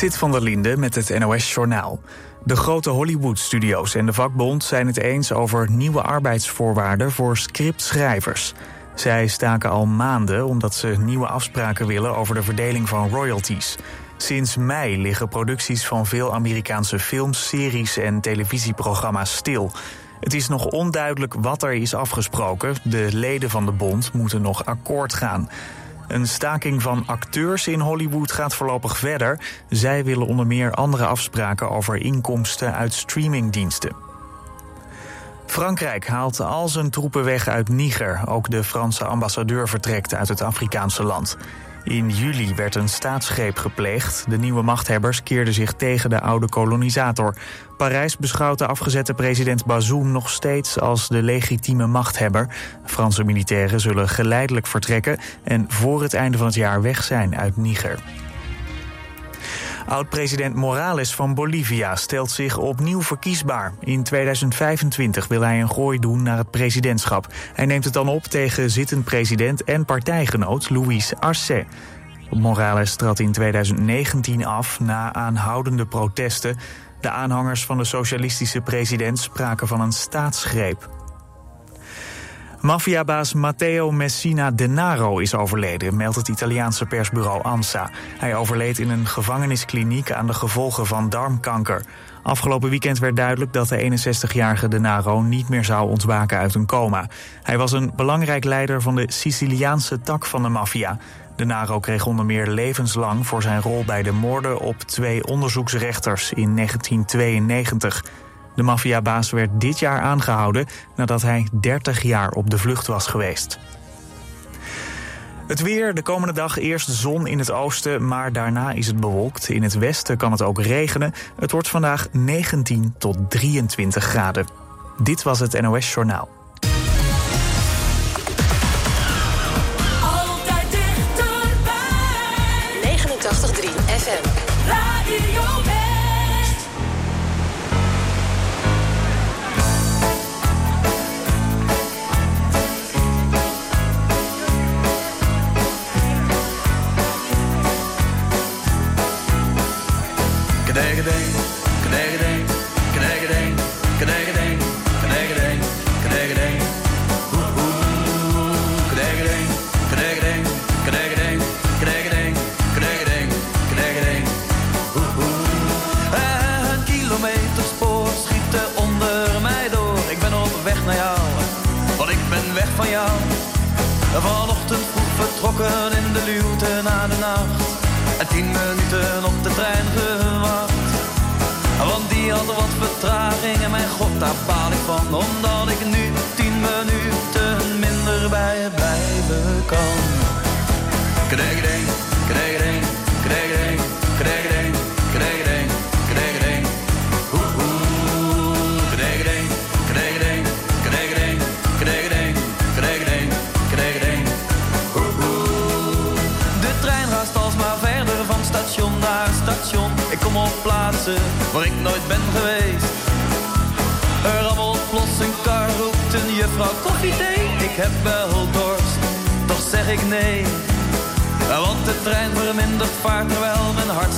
Sit van der Linde met het NOS-journaal. De grote Hollywood-studio's en de vakbond zijn het eens over nieuwe arbeidsvoorwaarden voor scriptschrijvers. Zij staken al maanden omdat ze nieuwe afspraken willen over de verdeling van royalties. Sinds mei liggen producties van veel Amerikaanse films, series en televisieprogramma's stil. Het is nog onduidelijk wat er is afgesproken. De leden van de bond moeten nog akkoord gaan. Een staking van acteurs in Hollywood gaat voorlopig verder. Zij willen onder meer andere afspraken over inkomsten uit streamingdiensten. Frankrijk haalt al zijn troepen weg uit Niger. Ook de Franse ambassadeur vertrekt uit het Afrikaanse land. In juli werd een staatsgreep gepleegd. De nieuwe machthebbers keerden zich tegen de oude kolonisator. Parijs beschouwt de afgezette president Bazoum nog steeds als de legitieme machthebber. Franse militairen zullen geleidelijk vertrekken en voor het einde van het jaar weg zijn uit Niger. Oud-president Morales van Bolivia stelt zich opnieuw verkiesbaar. In 2025 wil hij een gooi doen naar het presidentschap. Hij neemt het dan op tegen zittend president en partijgenoot Luis Arce. Morales trad in 2019 af na aanhoudende protesten. De aanhangers van de socialistische president spraken van een staatsgreep. Maffiabaas Matteo Messina Denaro is overleden, meldt het Italiaanse persbureau ANSA. Hij overleed in een gevangeniskliniek aan de gevolgen van darmkanker. Afgelopen weekend werd duidelijk dat de 61-jarige Denaro niet meer zou ontwaken uit een coma. Hij was een belangrijk leider van de Siciliaanse tak van de maffia. Denaro kreeg onder meer levenslang voor zijn rol bij de moorden op twee onderzoeksrechters in 1992. De maffiabaas werd dit jaar aangehouden nadat hij 30 jaar op de vlucht was geweest. Het weer, de komende dag eerst zon in het oosten, maar daarna is het bewolkt. In het westen kan het ook regenen. Het wordt vandaag 19 tot 23 graden. Dit was het NOS Journaal.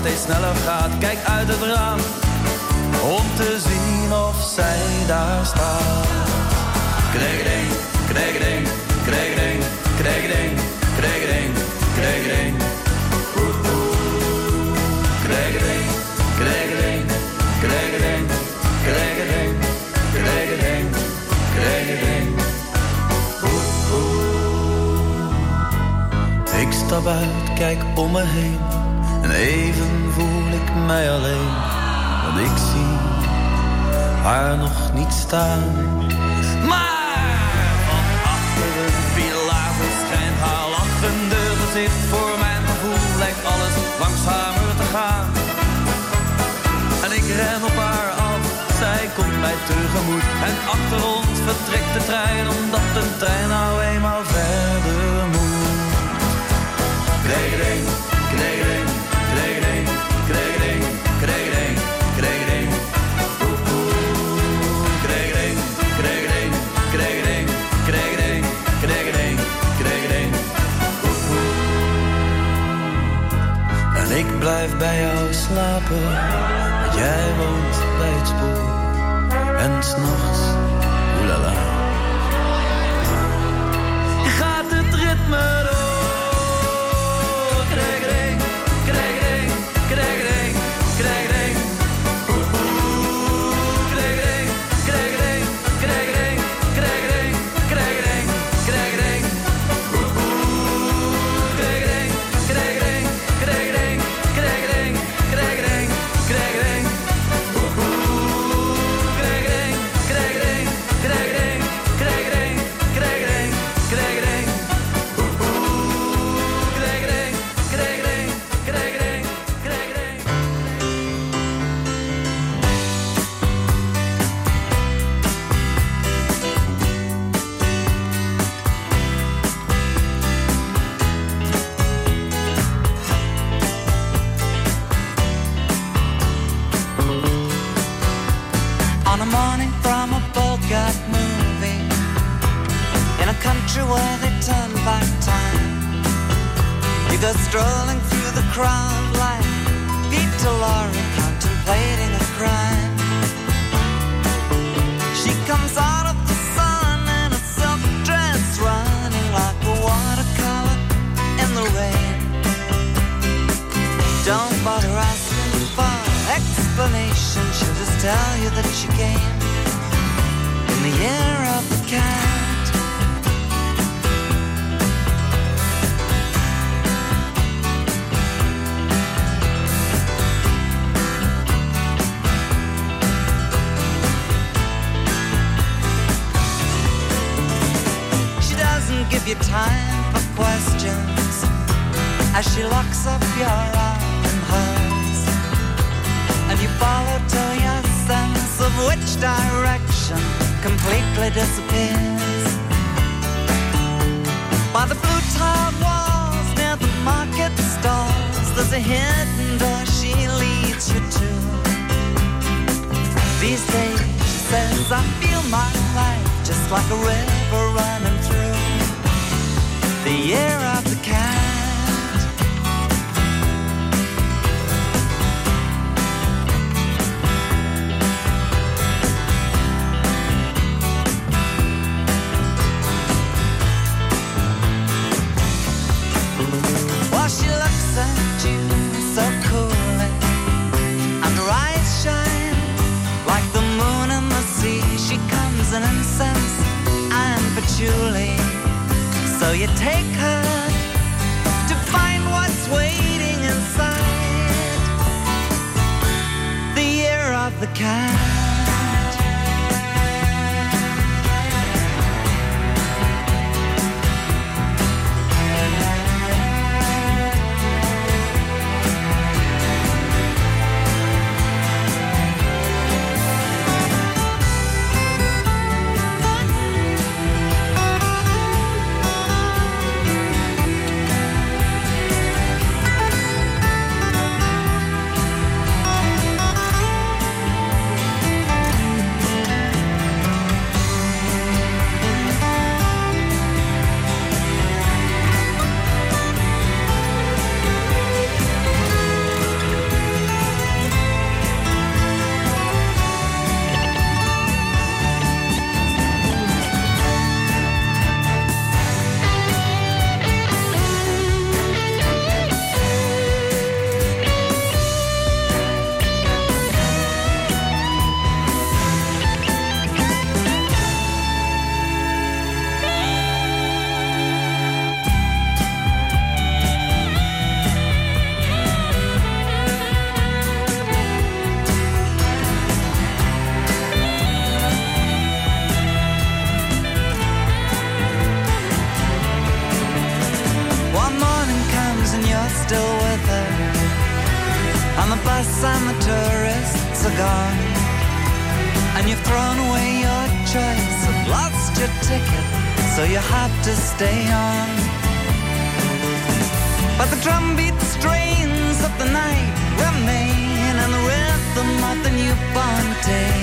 Steeds sneller gaat. Kijk uit het raam om te zien of zij daar staat. Kregedeng, kregedeng. Oeh, oeh. Kregedeng, kregedeng, kregedeng, kregedeng, kregedeng, kregedeng. Oeh, oeh. Ik stap uit, kijk om me heen en even voel ik mij alleen. Want ik zie haar nog niet staan. Maar van achter een pilaar verschijnt haar lachende gezicht. Voor mijn gevoel lijkt alles langzamer te gaan. En ik ren op haar af, zij komt mij tegemoet. En achter ons vertrekt de trein, omdat de trein nou eenmaal verder moet. Kregedeng, blijf bij jou slapen. Jij woont bij het spoor en s'nachts. still with her. On the bus and the tourists are gone. And you've thrown away your choice and lost your ticket, so you have to stay on. But the drumbeat strains of the night remain, and the rhythm of the newborn day.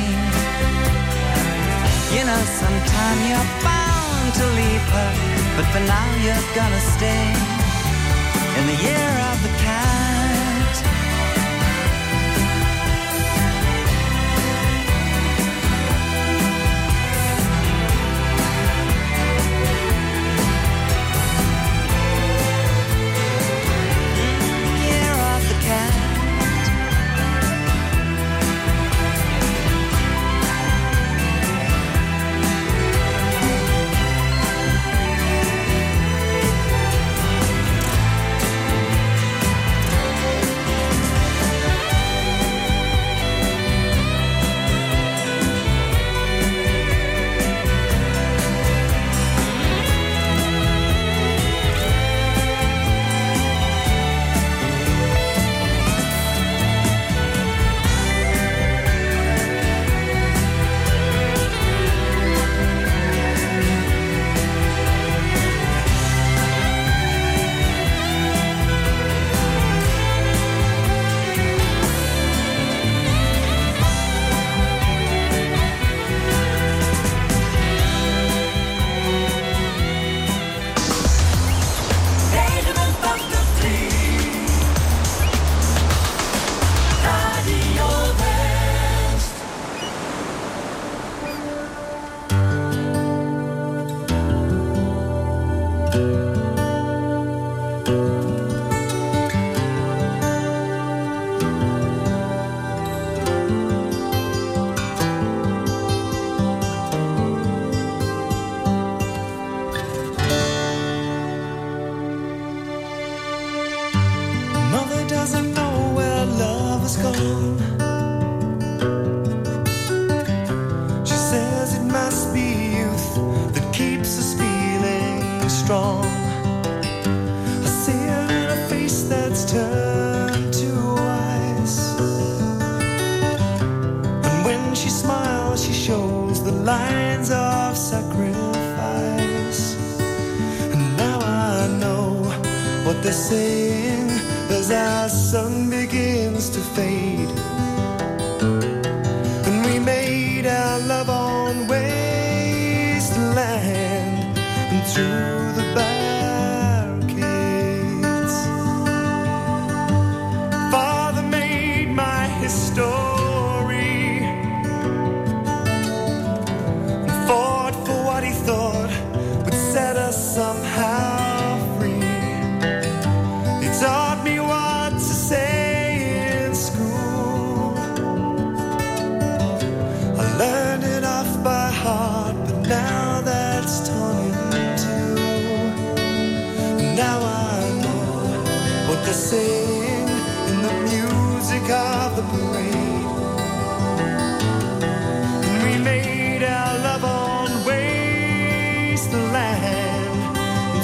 You know, sometime you're bound to leave her, but for now you're gonna stay in the year of the cat.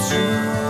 true.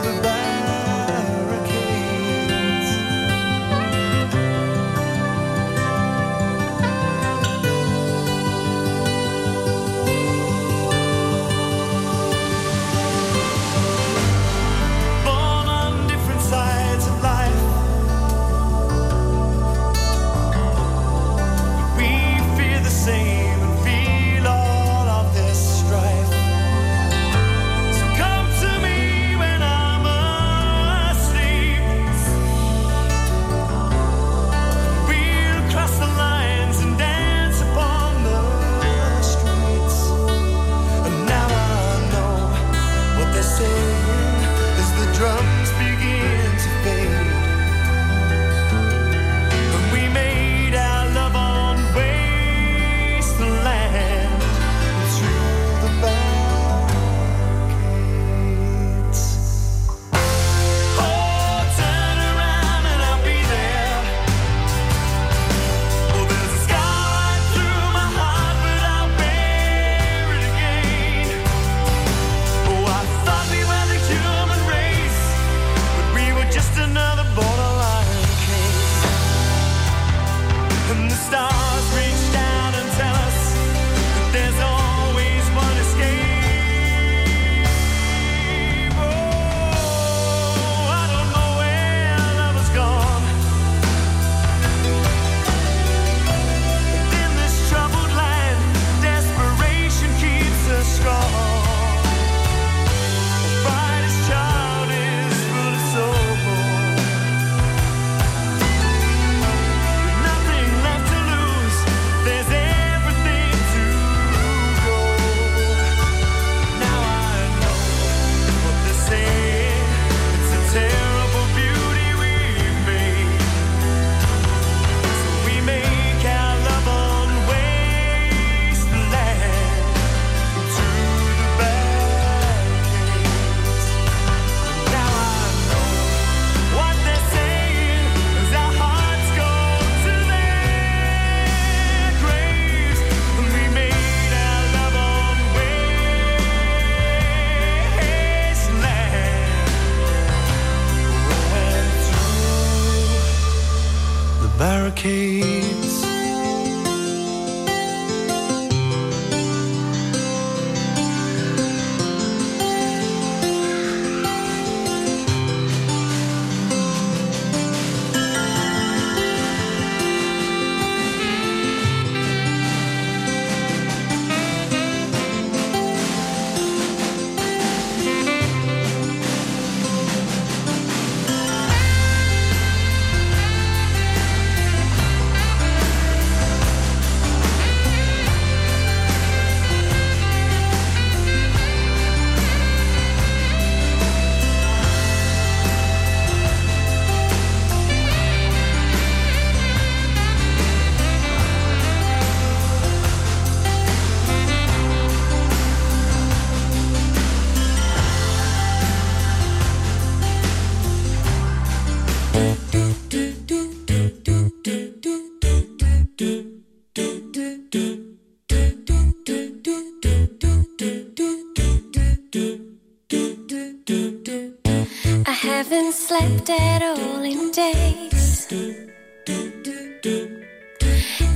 haven't slept at all in days.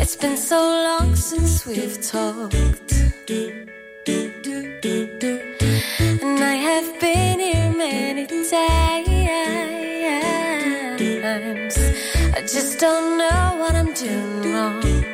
It's been so long since we've talked. And I have been here many times. I just don't know what I'm doing wrong.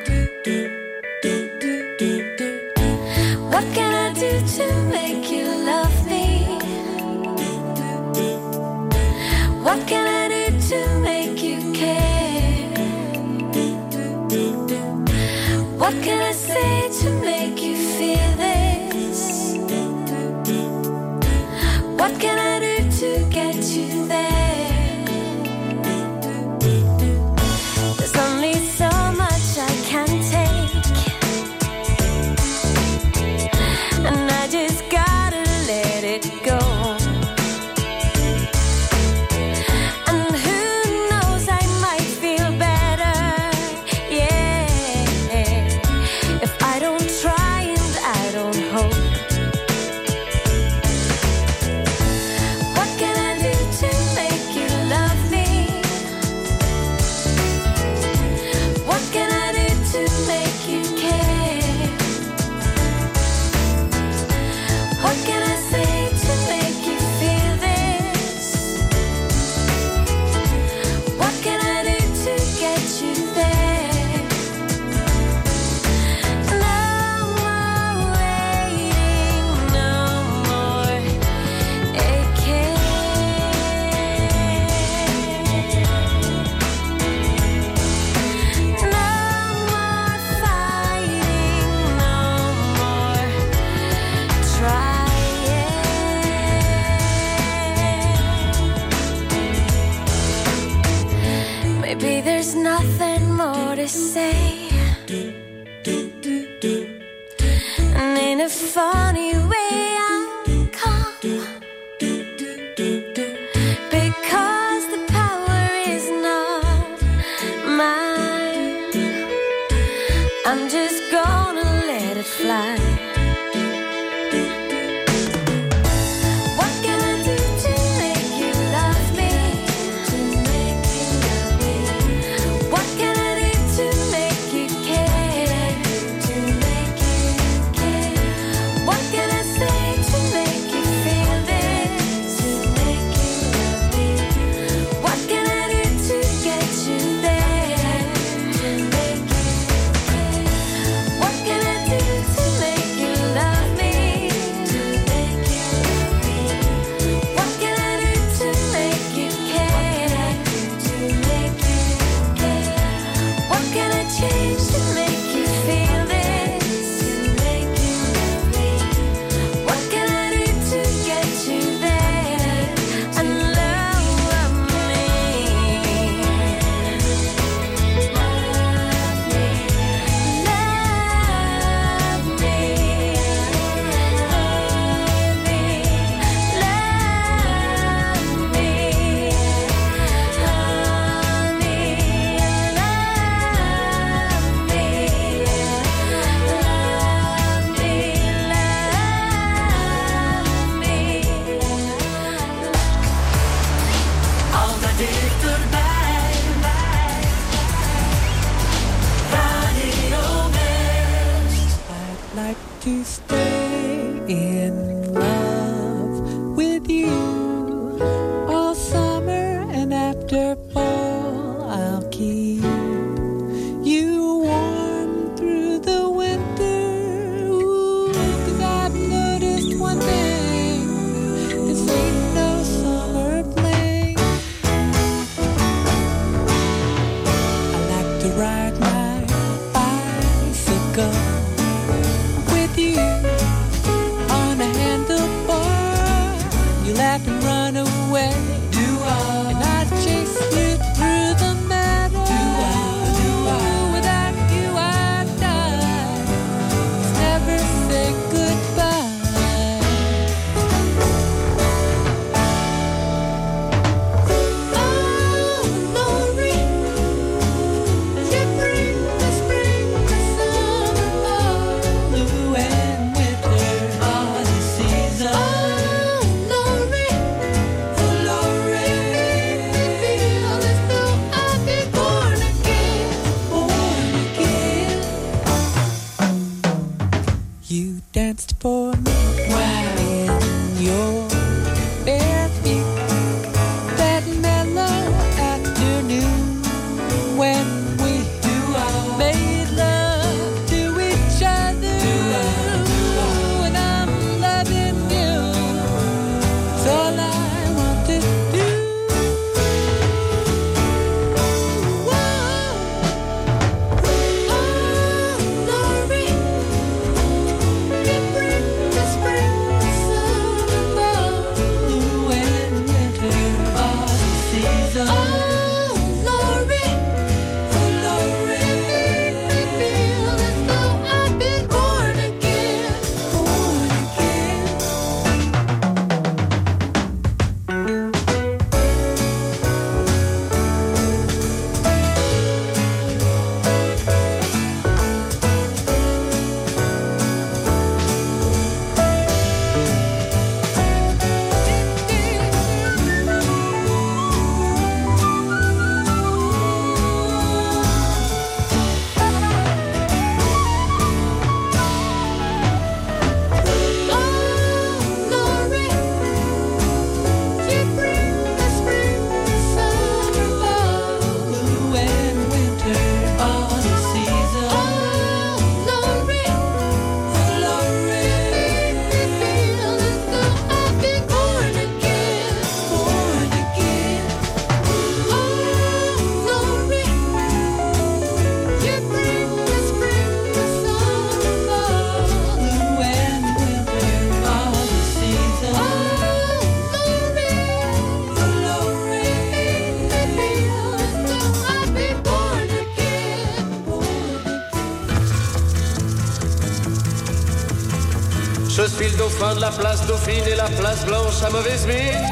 La place Dauphine et la place Blanche à mauvaise mine.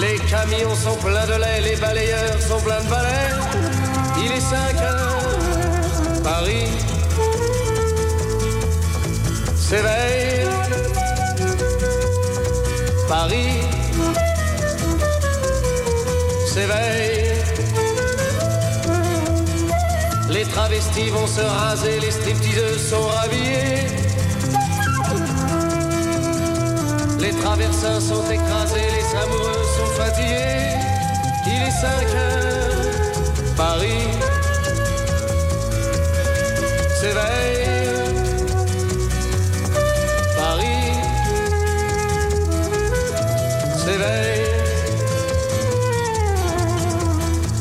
Les camions sont pleins de lait, les balayeurs sont pleins de balais. Il est 5 heures, Paris s'éveille. Paris s'éveille. Les travestis vont se raser, les stripteaseuses sont rhabillées. Les traversins sont écrasés, les amoureux sont fatigués. Il est 5 heures, Paris s'éveille. Paris s'éveille.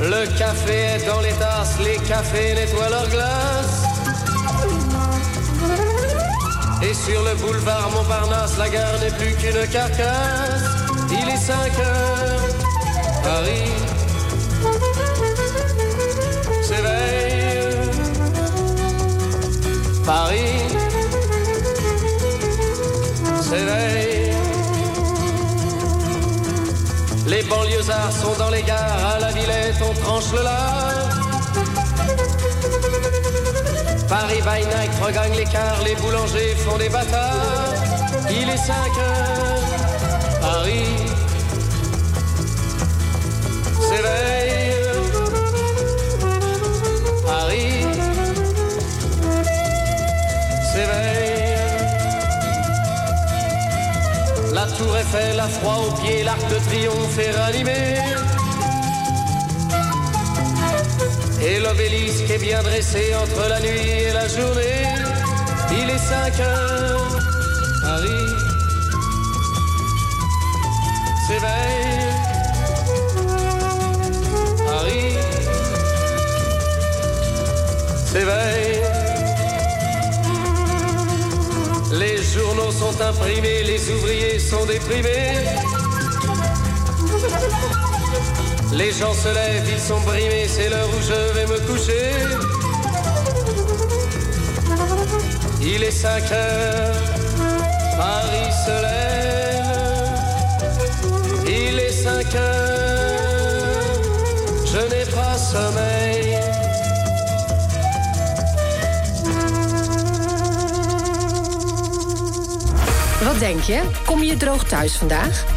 Le café est dans les les cafés nettoient leurs glaces. Et sur le boulevard Montparnasse, la gare n'est plus qu'une carcasse. Il est 5 heures, Paris s'éveille. Paris s'éveille. Les banlieusards sont dans les gares, à la Villette on tranche le lard. Paris by night regagne l'écart, les boulangers font des bâtards. Il est 5 heures, Paris s'éveille. Paris s'éveille. La tour Eiffel a froid aux pieds, l'arc de triomphe est ranimé. Et l'obélisque est bien dressé entre la nuit et la journée. Il est 5 heures, Paris s'éveille. Paris s'éveille. Les journaux sont imprimés, les ouvriers sont déprimés. Les gens se lèvent, ils sont brimés, c'est l'heure où je vais me coucher. Il est 5 heures, Paris se lève. Il est 5 heures, je n'ai pas sommeil. Wat denk je? Kom je droog thuis vandaag?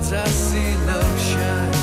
clouds I see love shine.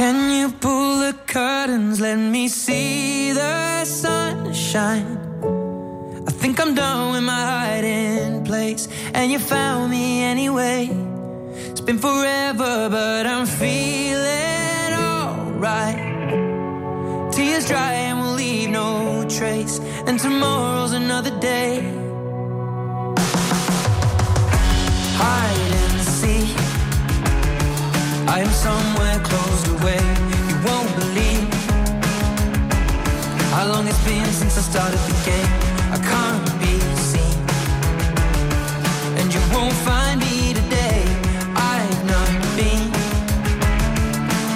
Can you pull the curtains? Let me see the sunshine. I think I'm done with my hiding place, and you found me anyway. It's been forever, but I'm feeling alright. Tears dry and we'll leave no trace, and tomorrow's another day. Seek. I am somewhere closed away. You won't believe how long it's been since I started the game. I can't be seen, and you won't find me today. I've not been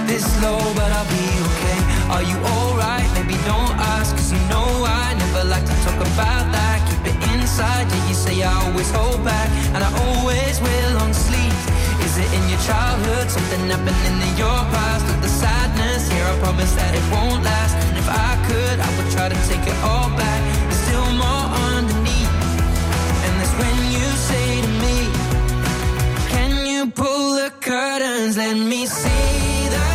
this low, but I'll be okay. Are you alright? Maybe don't ask, cause you know I never like to talk about that. Keep it inside, yeah, you say I always hold back, and I always will. Is it in your childhood? Something happening in your past? With the sadness here, I promise that it won't last. And if I could, I would try to take it all back. There's still more underneath. And that's when you say to me, Can you pull the curtains? Let me see the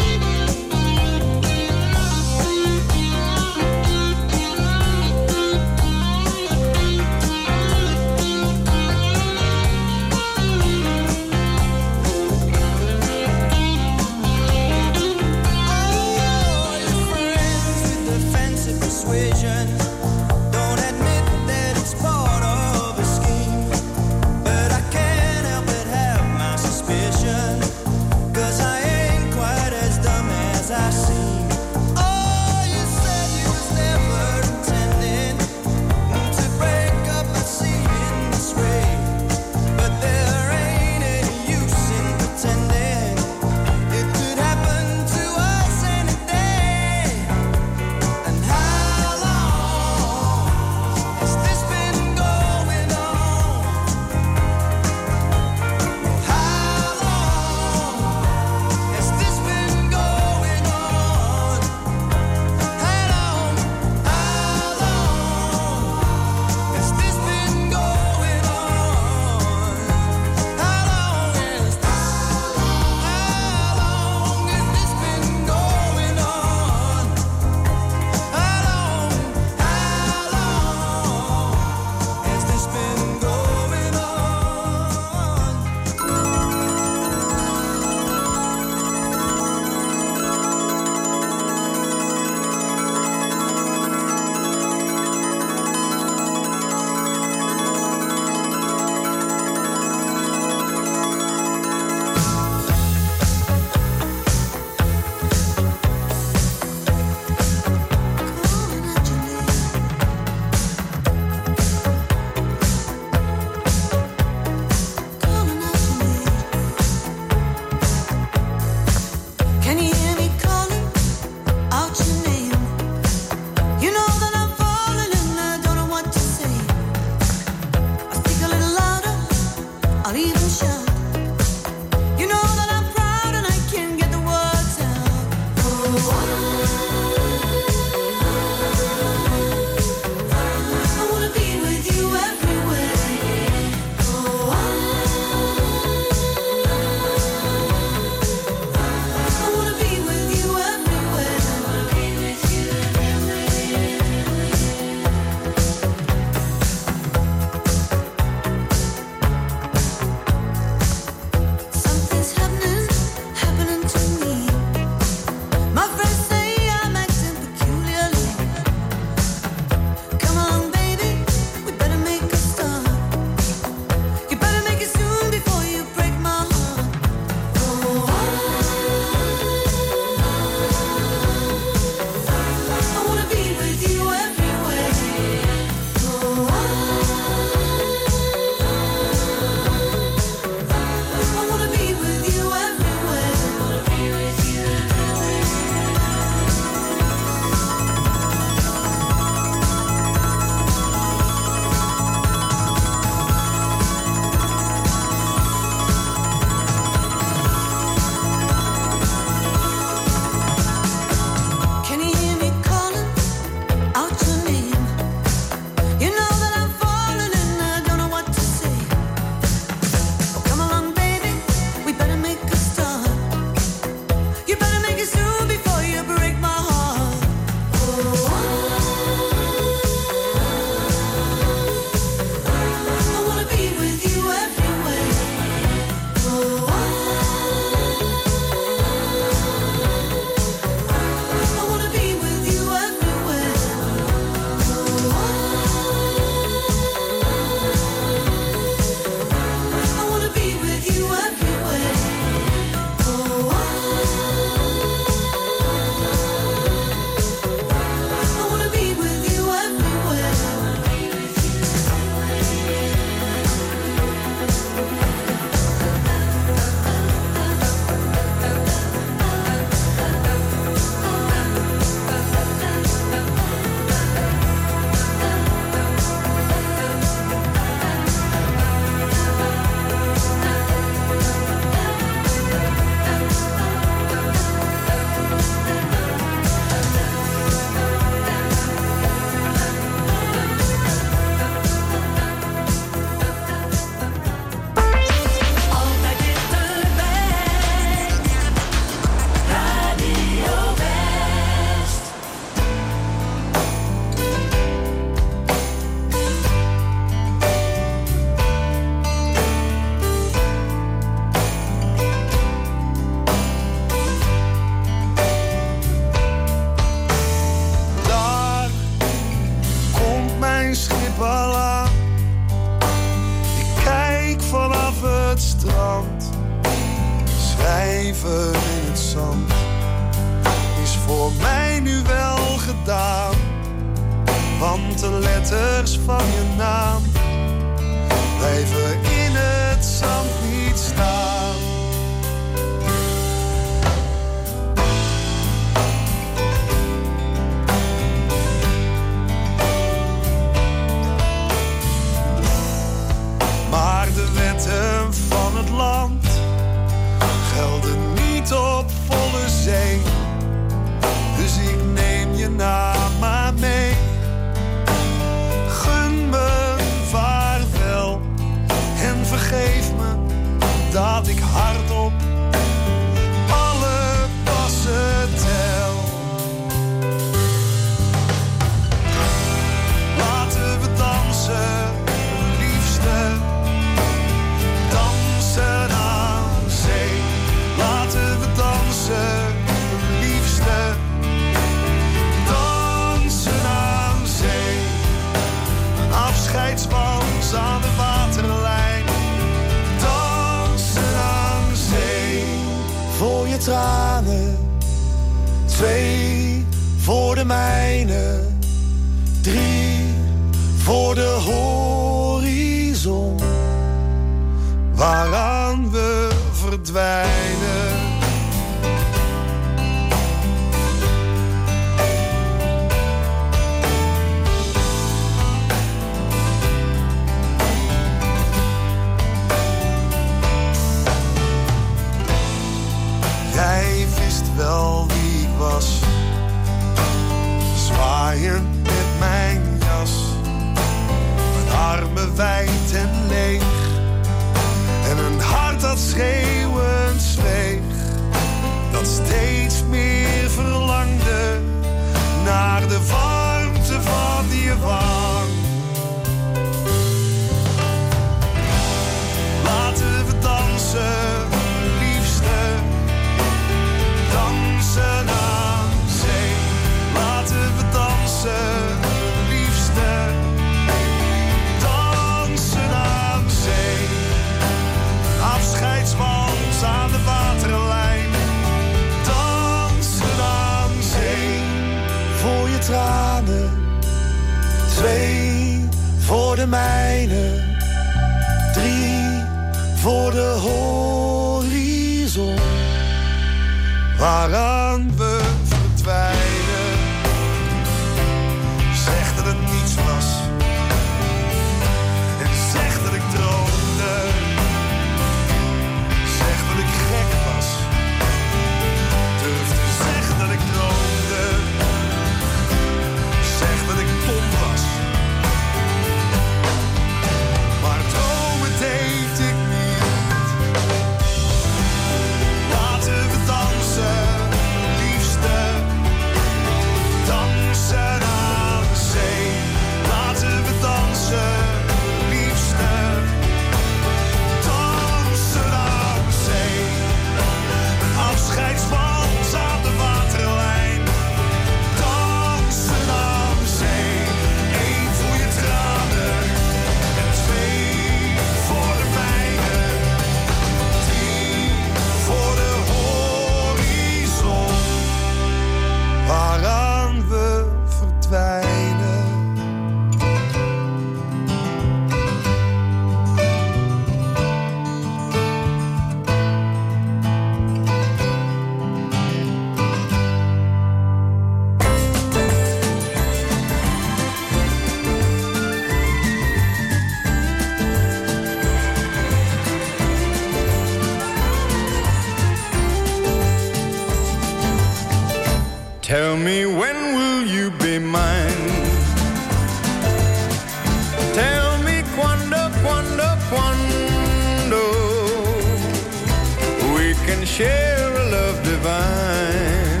share a love divine.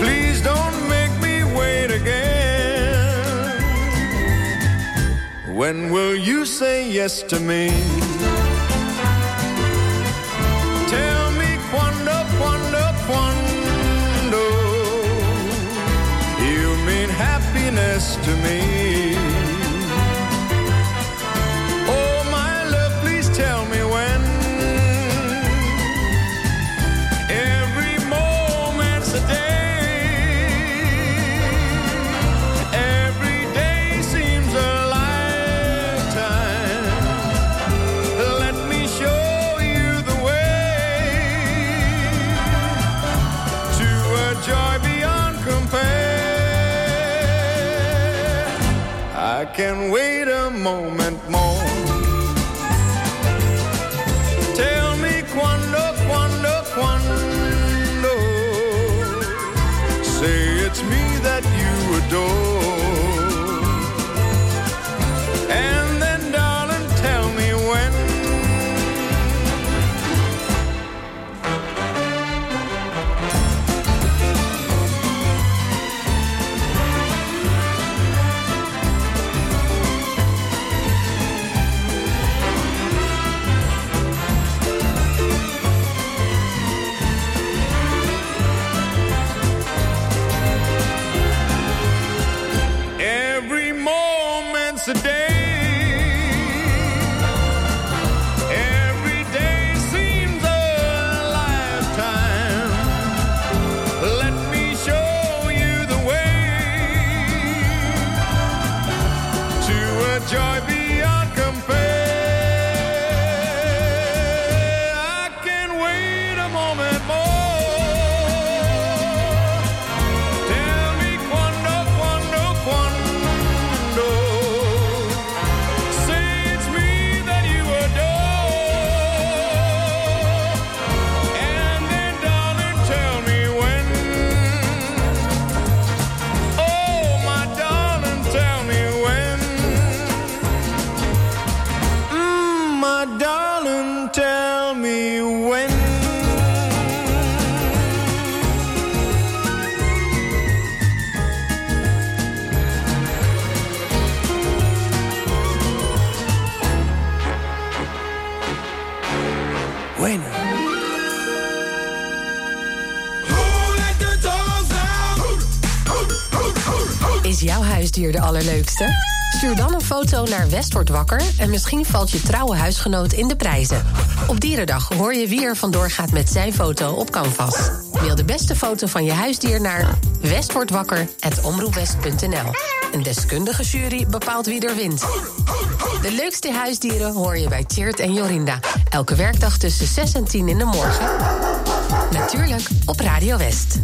Please don't make me wait again. When will you say yes to me? Can wait a moment more. Tell me quando, quando, quando. Say it's me that you adore. Allerleukste? Stuur dan een foto naar West wakker en misschien valt je trouwe huisgenoot in de prijzen. Op Dierendag hoor je wie er vandoor gaat met zijn foto op Canvas. Mail de beste foto van je huisdier naar westwordwakker.omroepwest.nl. Een deskundige jury bepaalt wie er wint. De leukste huisdieren hoor je bij Tjeerd en Jorinda. Elke werkdag tussen 6 en 10 in de morgen. Natuurlijk op Radio West.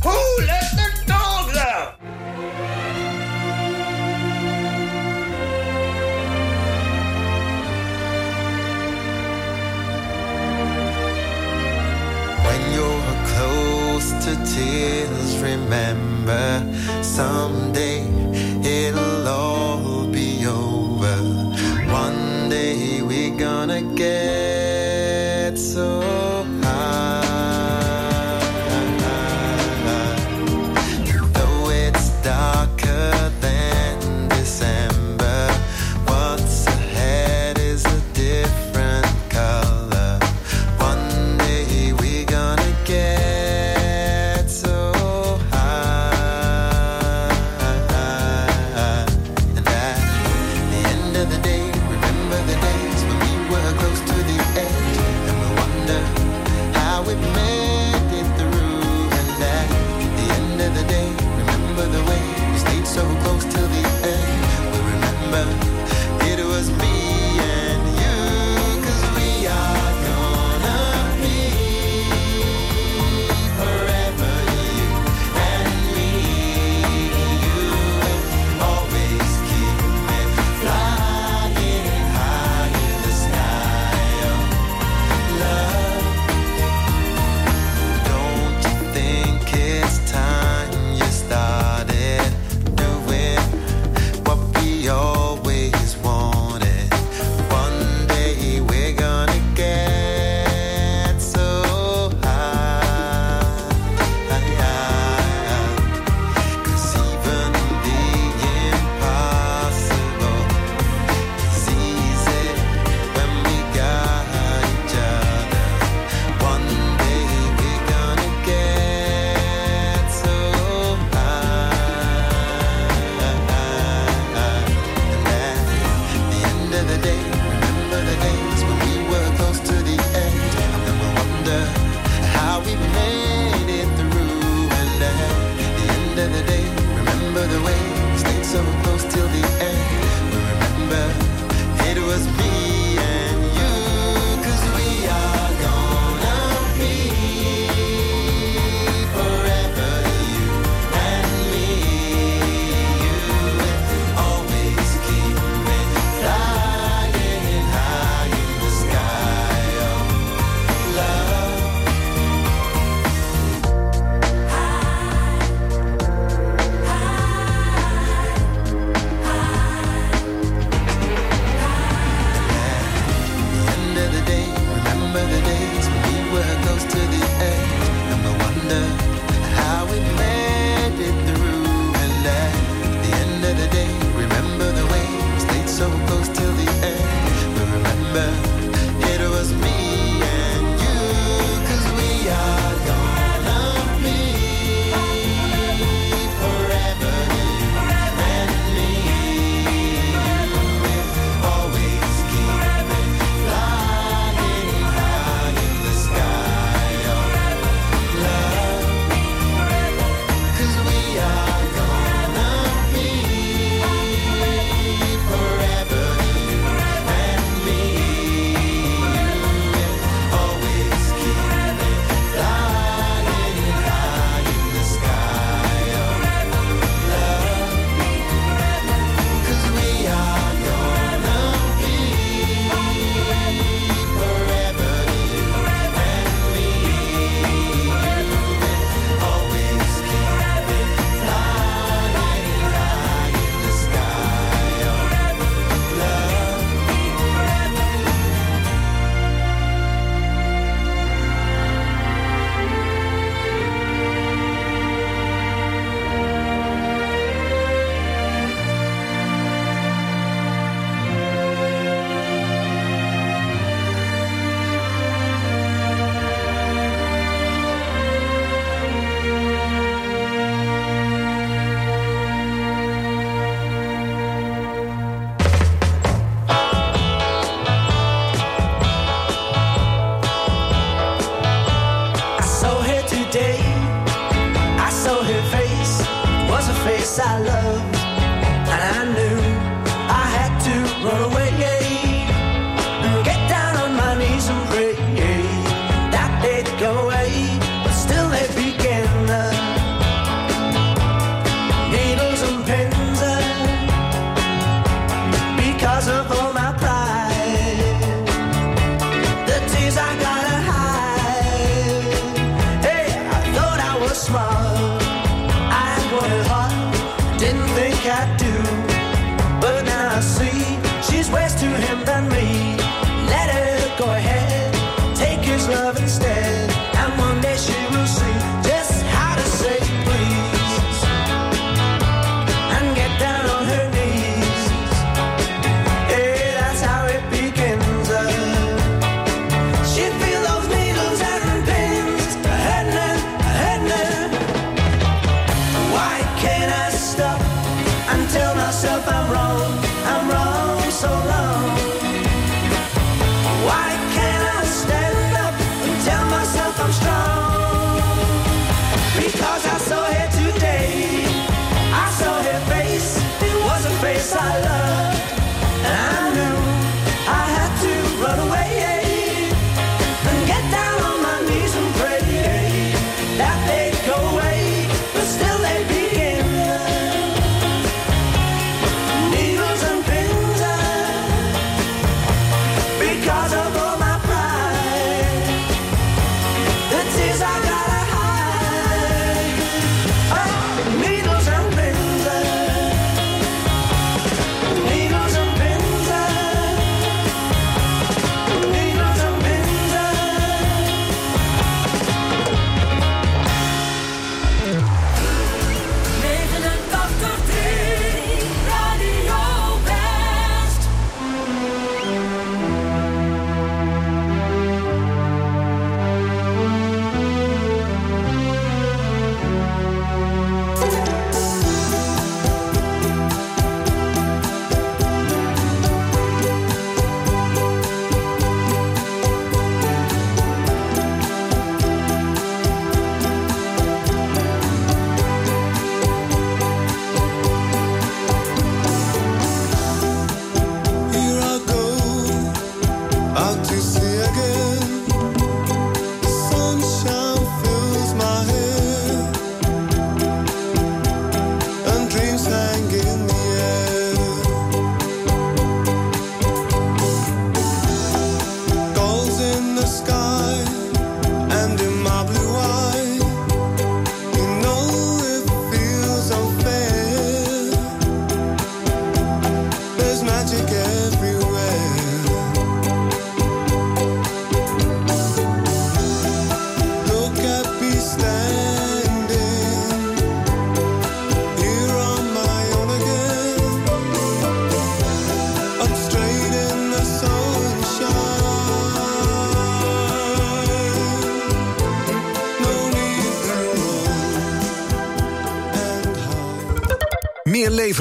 Tears, remember someday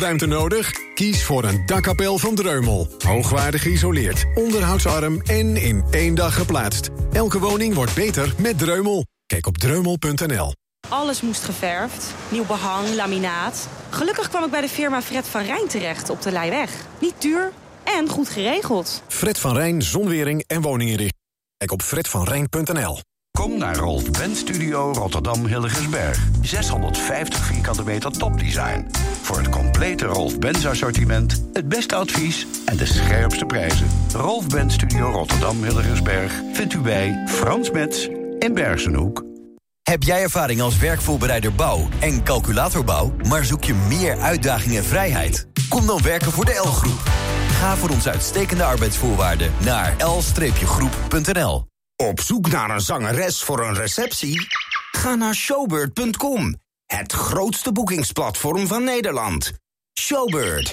Leefruimte nodig? Kies voor een dakkapel van Dreumel. Hoogwaardig geïsoleerd, onderhoudsarm en in één dag geplaatst. Elke woning wordt beter met Dreumel. Kijk op dreumel.nl. Alles moest geverfd. Nieuw behang, laminaat. Gelukkig kwam ik bij de firma Fred van Rijn terecht op de Leiweg. Niet duur en goed geregeld. Fred van Rijn, zonwering en woninginrichting. Kijk op fredvanrijn.nl. Kom naar Rolf Benz Studio Rotterdam Hilligensberg. 650 vierkante meter topdesign. Voor het complete Rolf Benz assortiment, het beste advies en de scherpste prijzen. Rolf Benz Studio Rotterdam Hilligensberg vindt u bij Frans Metz in Bergenhoek. Heb jij ervaring als werkvoorbereider bouw en calculatorbouw, maar zoek je meer uitdaging en vrijheid? Kom dan werken voor de L-groep. Ga voor onze uitstekende arbeidsvoorwaarden naar l-groep.nl. Op zoek naar een zangeres voor een receptie? Ga naar showbird.com, het grootste boekingsplatform van Nederland. Showbird.